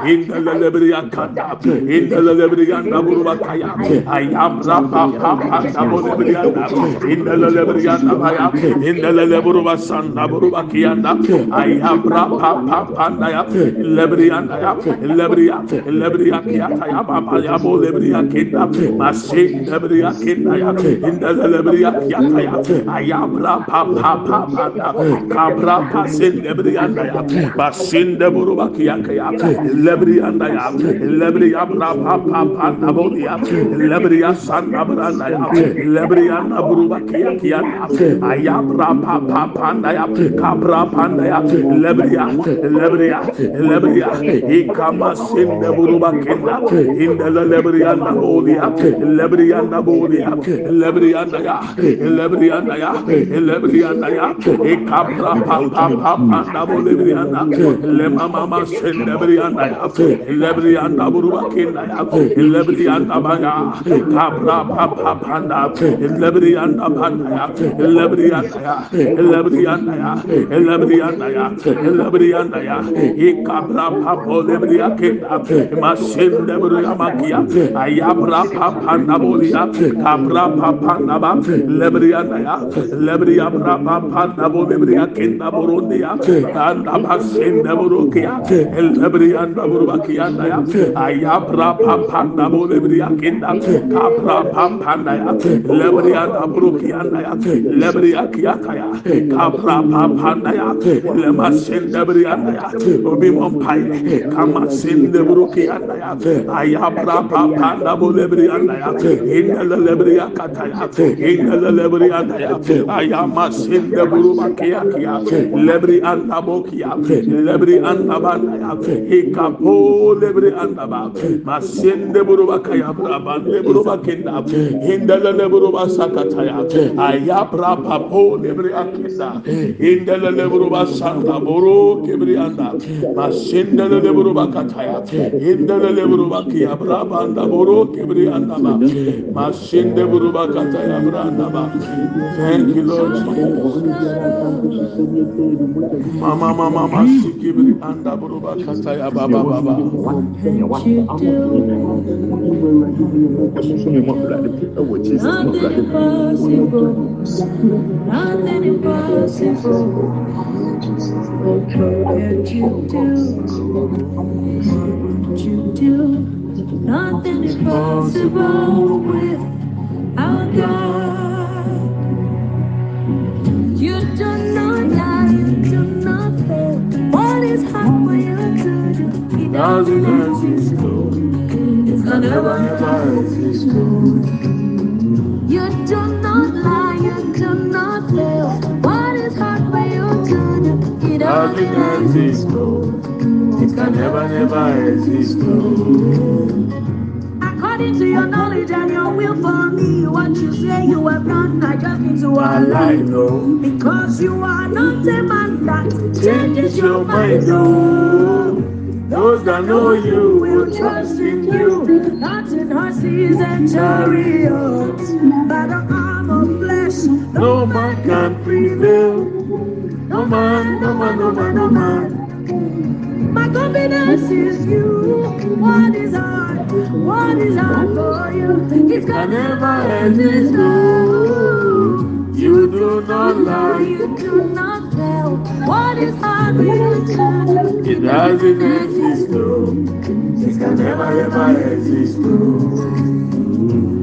Speaker 1: inda lebere akanda inda lebere anda buruba kaya ayabra pa pa pa dabo lebere anda inda lebere anda baya inda lebere buruba sanda buruba kiyanda ayabra pa pa pa ya lebere anda ya lebere ya lebere ya ya ya bo lebere akenda masin lebere akenda ya inda lebere akiyata ya ayabra pa pa pa pa da kabra pa sin lebere anda ya basin de buruba kiyaka ya lebere anda ya ya bra pa pa pa bo ya lebere ya sanda branda ya lebere ya na buruba kiyaka ya ayabra pa pa pa da ya pa ya lebria lebria lebria ikama sinde buruba kenda inde lebria na bodia lebria na bodia lebria na ya lebria na ya lebria na ya ikabra pa pa pa pa na bolebria na le mama ma sinde lebria na ya lebria na buruba kenda ya lebria na ba ya kabra pa pa pa na lebria na ba ya lebria na ya lebria na ya lebria na ya lebere ya na ya ikabra pa bo lebere ya kenda ma sin lebere ya ma ya ayabra pa pa na bo ya kabra pa pa na ba lebere ya na ya lebere ya bra pa pa na bo lebere ya kenda burundi ya anda ba sin lebere ya lebere ya na buruba ya na ya ayabra pa pa na bo lebere ya kenda kabra pa pa na ya lebere ya na buru ya na ya lebere ya ya ya kabra pa pa na ya lema sendabri andaya. Obi mompaye kama sendebroki andaya. Ayabra papa ndabo lebri andaya. Indele lebri akataya. Indele lebri andaya. Ayama sendebru bakia kia lebri andabo kia. Lebri andaba ikapo lebri andaba masendebru bakaya braba lebru bakinda indele lebru basakataya ayabra papo lebri akinda indele lebru basakataya anda. Masin lebere ba kata ya inda anda boro kebri anda ba. Masin lebere ba kata ya bra anda ba. Thank you lord mama mama masikibri anda boro ba kata ya baba baba
Speaker 5: Nothing impossible. Nothing impossible. You do? What you do? Nothing is possible with our God. You do not lie, you do not fail. What is hard for you to do? He doesn't exist. It's gonna never ever exist. You do not lie, you do not fail. Do? He doesn't exist.
Speaker 1: It can never, never exist.
Speaker 5: According to your knowledge and your will for me, what you say you have done, I just need to align.
Speaker 1: no.
Speaker 5: Because you are not a man that changes your mind. Oh.
Speaker 1: Those that know you
Speaker 5: will trust in you, not in horses and chariots, but the arm of flesh.
Speaker 1: No man can prevail. No man, no man, no man, no man.
Speaker 5: My confidence is you. What is hard? What is hard for you? It can never exist. No.
Speaker 1: You do not lie.
Speaker 5: You do not tell. What is hard for you to do?
Speaker 1: It doesn't exist. No. It can never, ever exist. No.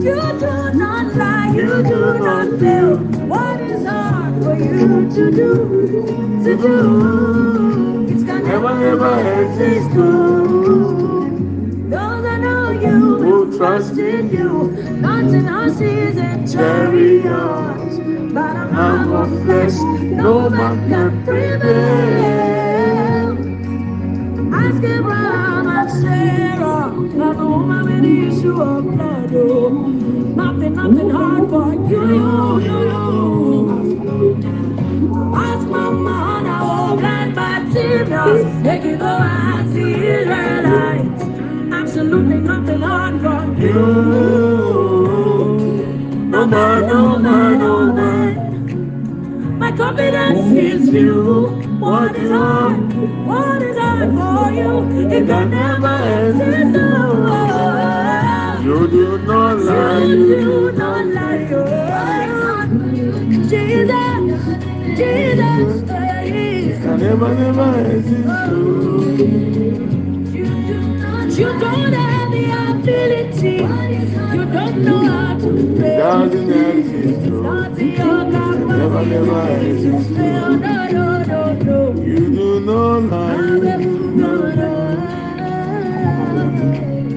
Speaker 5: You do not lie, you do not tell. What is hard for you to do? To do. It's gonna
Speaker 1: Never,
Speaker 5: never
Speaker 1: never
Speaker 5: exist.
Speaker 1: exist.
Speaker 5: Those that know you will trust in you, not in horses and chariots, but a arm of flesh. No man can prevail. Sarah, and the woman with the issue of blood. Oh, nothing, nothing hard for you, you, you, you. Ask Mama Hannah, oh, blind Bartimaeus, make it go and see Israelites. Absolutely nothing hard for you.
Speaker 1: No man, no man, no man.
Speaker 5: My confidence is you. What is hard? What for you? It can never exist.
Speaker 1: You do not lie.
Speaker 5: You do not lie. Oh, Jesus, Jesus, praise.
Speaker 1: can never, never exist.
Speaker 5: You don't have ability. You don't know how to pray.
Speaker 1: Doesn't exist. No.
Speaker 5: Not in your
Speaker 1: Never, never
Speaker 5: capacity.
Speaker 1: exist.
Speaker 5: No, no, no, no, no.
Speaker 1: You do not lie.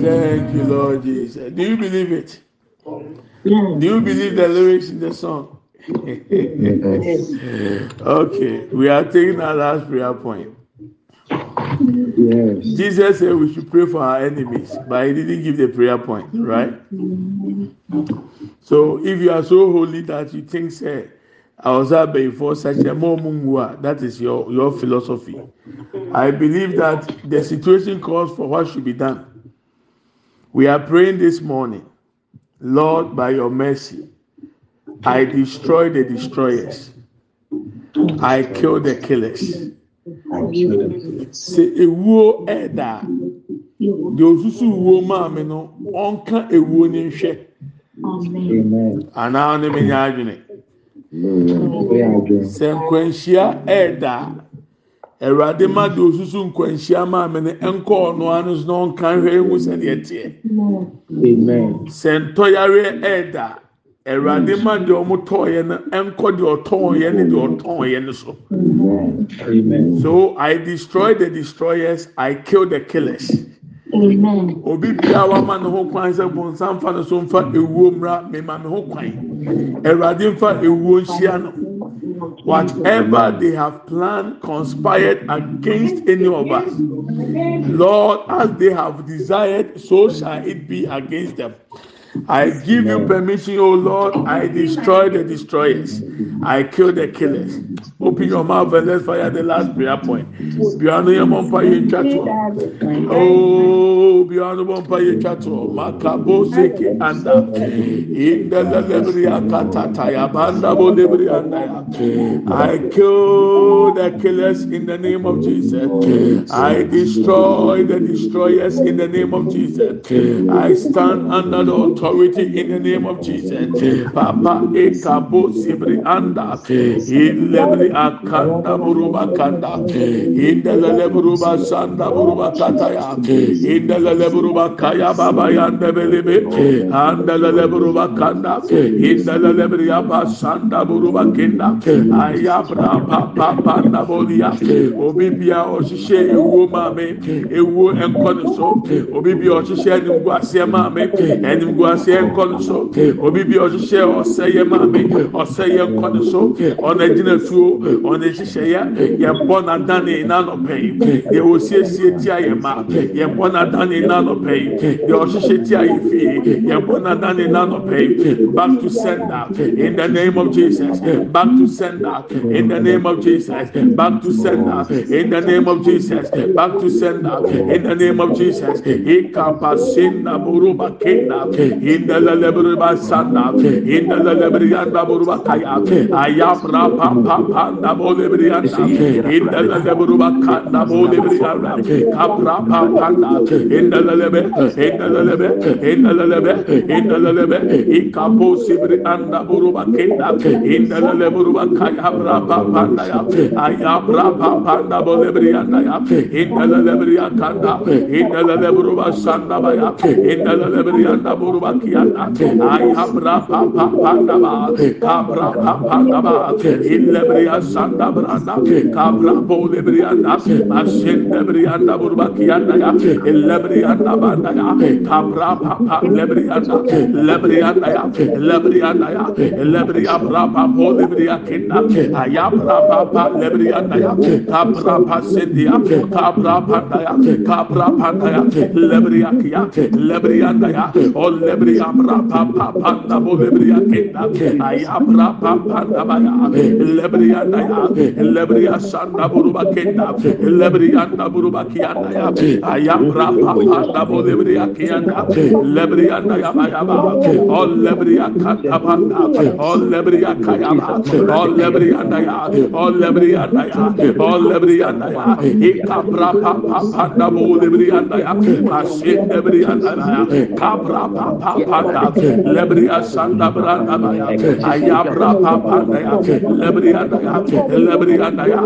Speaker 1: Thank you, Lord Jesus. Do you believe it? Do you believe the lyrics in the song? okay, we are taking our last prayer point. Jesus said we should pray for our enemies, but he didn't give the prayer point, right? So if you are so holy that you think, say, I was out before such a moment, that is your, your philosophy. I believe that the situation calls for what should be done. We are praying this morning, Lord, by your mercy, I destroy the destroyers, I kill the killers. Sɛ ewuo ɛɛda a deɛ osusu wuo maame no ɔnka ewuo ne nhwɛ
Speaker 2: Amen.
Speaker 1: anaa ɔne me nya adwene
Speaker 2: Pray again.
Speaker 1: sɛ nkwanhyia ɛɛda a awurade ma deɛ osusu nkwanhyia maame no ɛnkɔ ɔno ano so na ɔnka nhwɛ ehu sɛdeɛ teɛ
Speaker 2: Amen.
Speaker 1: sɛ ntɔyare ɛɛda a awurade hmm. ma deɛ ɔmo tɔɔyɛ no ɛnkɔ deɛ ɔtɔɔyɛ ne deɛ ɔtɔɔyɛ no so. So I destroy the destroyers, I kill the killers. Obi bia wama ne ho kwan sɛ bonsam fa ne so mfa ewuo mmra mema me ho kwan. Awurade mfa ewuo nhyia no. Whatever they have planned, conspired against any of us, Lord, as they have desired, so shall it be against them. I give you permission, O Lord. I destroy the destroyers. I kill the killers. Open your mouth and let's fire the last prayer point. Biano yamompa yinchato. Oh, biano bompa yinchato. Makabo seke anda. Inda la lebri akatata ya banda bo lebri anda ya. I kill the killers in the name of Jesus. I destroy the destroyers in the name of Jesus. I stand under the authority in the name of Jesus. Papa ekabo sibri anda. Ilebri akanda buruba kanda. Indelele buruba sanda buruba indelele buruba kaya baba belebe andelele buruba kanda. Indelele briya basanda buruba ayabra papa panda bolia. Bia ɔhyehyɛ enimguaseɛ maame enimguaseɛ nkɔ ne so obi bia ɔhyehyɛ ɔsɛyɛ maame ɔsɛyɛ nkɔ ne so ɔna gyina tuo ɔna nhyehyɛeɛ yɛbɔ n'adane n'anɔpɛ yi deɛ osiesie tia yɛ ma yɛbɔ n'adane n'anɔpɛ yi deɛ ɔhyehyɛ tia yɛ fie yɛbɔ n'adane n'anɔpɛ yi back to sender in the name of jesus. Back to sender in the name of jesus. Back to sender in the name of jesus. Back to sender in the name of jesus. Ikapasinda buruba kenda in the leleburuba sanda in the lelebrianda buruba kaya ayabra pa pa pa na bole brianda in the leleburuba kanda bole brianda kapra pa pa na in the lelebe in the lelebe in the lelebe in the lelebe ikapo sibri anda buruba kenda in the leleburuba kaya bra pa pa na ya ayabra pa pa na bole brianda ya in the lelebriya kanda in the leleburuba sanda ba ya in the lelebrianda buruba kiyanda ayabra pa pa pa na ba kapra pa pa na ba in lebriya sanda branda kapra bo lebrianda asin lebrianda buruba kiyanda ya in lebrianda banda ya kapra pa pa lebrianda lebrianda ya lebrianda ya lebriya bra pa bo lebriya kinda ayabra pa pa lebrianda ya kapra pa sendia kapra pa ya kapra pa ya lebriya kiya lebrianda ya o lebriya bra pa pa pa na bo lebriya kinda ayabra pa pa na ba ya lebriya na ya lebriya sanda buruba kinda lebriya na buruba kiyanda ya ayabra pa pa na bo lebriya kiyanda lebriya na ya ba ya ba o lebriya kanda ba o lebriya kaya ba o lebriya na ya o lebriya na ya o lebriya na ya ikabra pa pa pa na bo lebriya na ya asin lebriya na ya kabra pa papanda lebria sanda branda baya ayabra papanda ya lebria daya lebria daya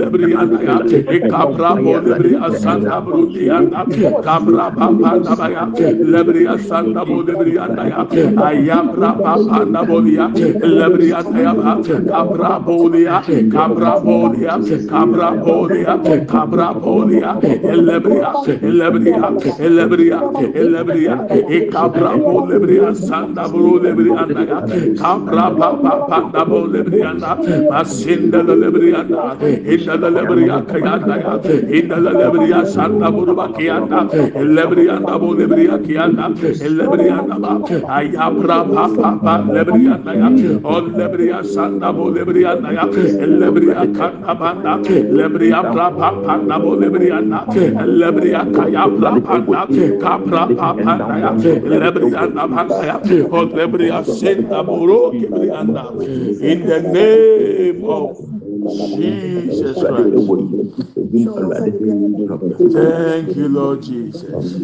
Speaker 1: lebria daya ekabra bo lebria sanda brundi anda kabra papanda baya lebria sanda bo lebria daya ayabra papanda bo ya lebria daya kabra bo ya kabra bo ya kabra bo ya kabra bo ya lebria lebria lebria lebria ekabra bo lebri asanda bro lebri anda ya. Kabra pa pa pa da bo lebri anda. Masinda lebri anda inda lebri akaya anda ya. Inda lebri asanda bro baki anda. Lebri anda bo lebri akaya anda lebri anda ba. Aya bra pa pa pa lebri anda ya. O lebri asanda bo lebri anda ya. Lebri akanda banda lebri abra pa pa da bo lebri anda. Lebri akaya bra pa da kabra pa pa da ya. Lebri na ba na ya o lebriya senda bro kebriya na in the name of Jesus Christ. Thank you, Lord Jesus.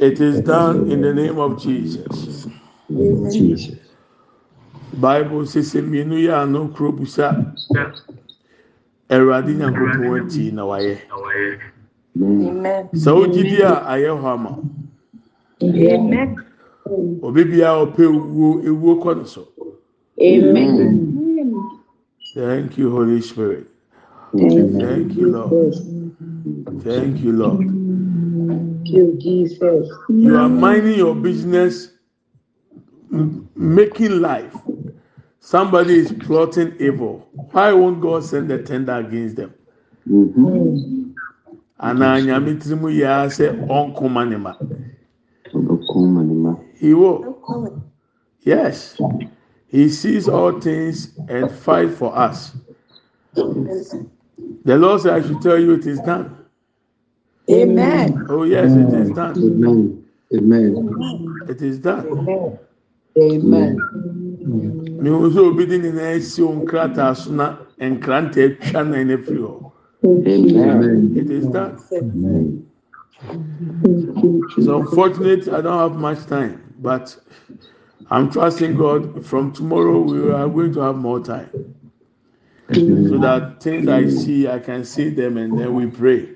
Speaker 1: It is done in the name of Jesus.
Speaker 4: Jesus.
Speaker 1: Bible says mmienu yɛ ano kuro busa Awurade Nyankopɔn akyi na wayɛ.
Speaker 4: Amen.
Speaker 1: Sɛ wogye di a ayɛ hɔ ama wo.
Speaker 4: Amen.
Speaker 1: Obi biara ɔpɛ ewuo ewuo kɔ ne so.
Speaker 4: Amen.
Speaker 1: Thank you, Holy Spirit. Thank you, Lord. Thank you, Lord.
Speaker 4: Thank you, Jesus.
Speaker 1: You are minding your business, making life. Somebody is plotting evil. Why won't God send a tender against them? Mm-hmm. Anaa nyame tiri mu yɛ ara sɛ ɔnkoma ne ma. He will. Yes. He sees all things and fight for us. The Lord said, I should tell you it is done.
Speaker 4: Amen.
Speaker 1: Oh, yes, it is done.
Speaker 6: Amen. Amen.
Speaker 1: It is done.
Speaker 4: Amen.
Speaker 1: mehu sɛ obi de ne nan asi wo nkrataa so na nkranta atwa nan no afiri hɔ
Speaker 6: Amen.
Speaker 1: it is done it's unfortunate i don't have much time but I'm trusting God. From tomorrow, we are going to have more time, so that things I see, I can see them, and then we pray.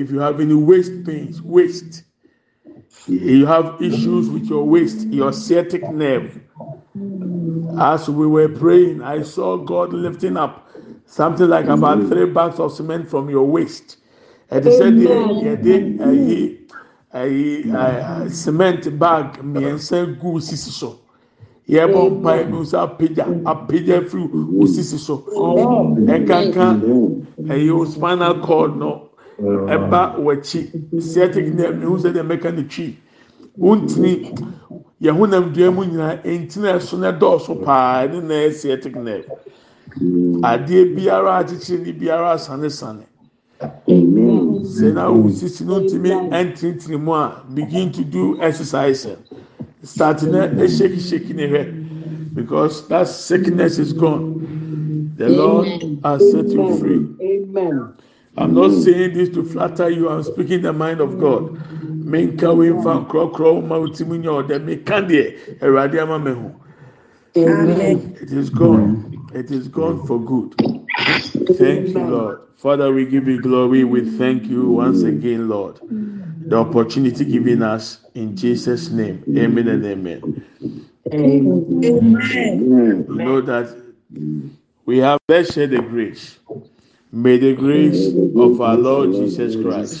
Speaker 1: If you have any waist pains, waist. You have issues with your waist, your sciatic nerve. As we were praying, I saw God lifting up something like about three bags of cement from your waist. And he said, "Yɛde ɛyi ɛɛ cement bag mmiɛnsa gu sisi so. Yɛbɔ mpae bi nso apagya apagya firi wo sisi so. Ɛkanka ɛyi o spinal cord no ɛba w'akyi sciatic nerve mi ho sɛ deɛ mɛka ne twi. Wontini yɛn ho nam dua mu nyinaa ntina ɛso na dɔɔso paa ɛne na ɛyɛ sciatic nerve. Adeɛ biara akyekyere ni biara asanesane. sɛ na wo sisi no ntumi ɛntinitini mu a begin to do exercise. Start na ɛshake shake ne hwɛ. Because that sickness is gone. The lord has set you free.
Speaker 4: Amen.
Speaker 1: i'm not saying this to flatter you. I'm speaking the mind of god. Menka wo nfa nkorɔkorɔ ma wo ti mu nya ɔdɛ. Meka deɛ awurade ama me ho.
Speaker 4: Amen.
Speaker 1: it is gone it is gone for good. Thank you lord. Father we give you glory. We thank you once again lord. The opportunity given us in jesus name. Amen and amen.
Speaker 4: Amen.
Speaker 1: you know that we have let's share the grace. May the grace of our lord jesus christ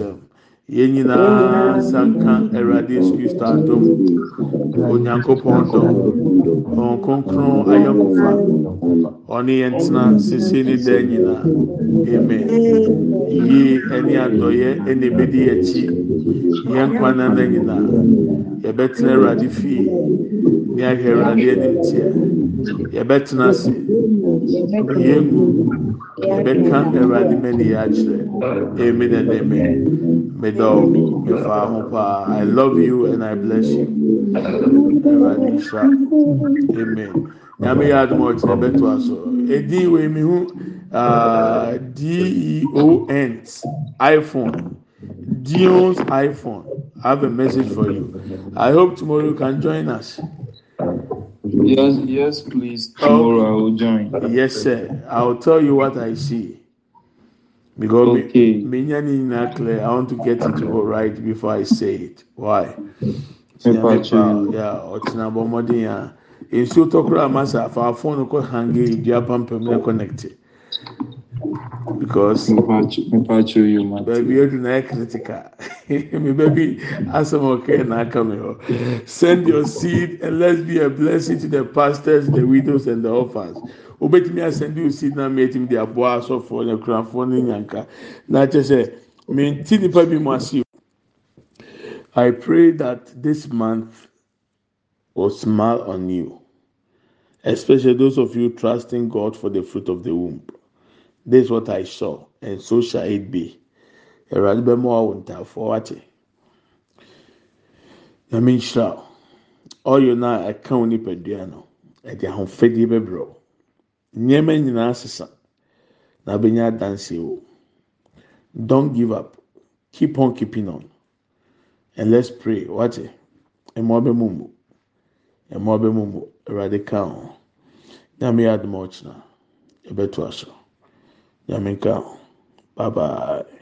Speaker 1: yɛn nyinaa sanka awurade yesu kristo adum onyankopɔn dɔ wɔn kronkron ayɔnkofa ɔne yɛn tena sisi ne dan nyinaa. Amen. Yie ɛne adɔyɛ ɛna ebedi akyi yɛn nkwa nana nyinaa. Yɛbɛtena awurade fie. Ne ahwɛ awurade anim teɛ. Yɛbɛtena ase. I love you and i bless you amen nyame yɛ adum ɔkyerɛ bɛto aso edin wei mi hu uh, d-e-o-n iphone dion's iphone i have a message for you i hope tomorrow you can join us
Speaker 7: Yes, yes, please. Tomorrow I will join.
Speaker 1: yes sir. I will tell you what i see. Because
Speaker 7: Okay.
Speaker 1: me clear i want to get it all right before i say it. Why? Yeah ɔtena bɔ mmɔden a nsuo tɔkoro a masa afa phone kɔ hange dua pampam na connect because
Speaker 7: Mpacho, you
Speaker 1: baabi
Speaker 7: matter.
Speaker 1: edu na yɛ critical mi baabi asɛm ɔkɛ na aka mi hɔ send your seed and let's be a blessing to the pastors the widows and the orphans. Obetumi di o seed na mi etimi de aboa asɔfoɔ ne kurafoɔ ne nyanka na kyɛ sɛ mi ti nipa bi mu ase o i pray that this month will smile on you especially those of you trusting god for the fruit of the womb this is what i saw and so shall it be. awurade bɛma wa wo ntaafoɔ wate nyame nhyira wo ɔyɛ no a ɛka wo no ɛde ahofadie bɛbrɛ wo nneɛma nyinaa sesa. Na abɛnya adanseɛ wo don't give up. Keep on keeping on. And let's pray. Wate ɛma ɔbɛmu mu ɛma ɔbɛmu mu awurade ka ho nyame yɛ adom a ɔkyena ɛbɛto aso ho bye bye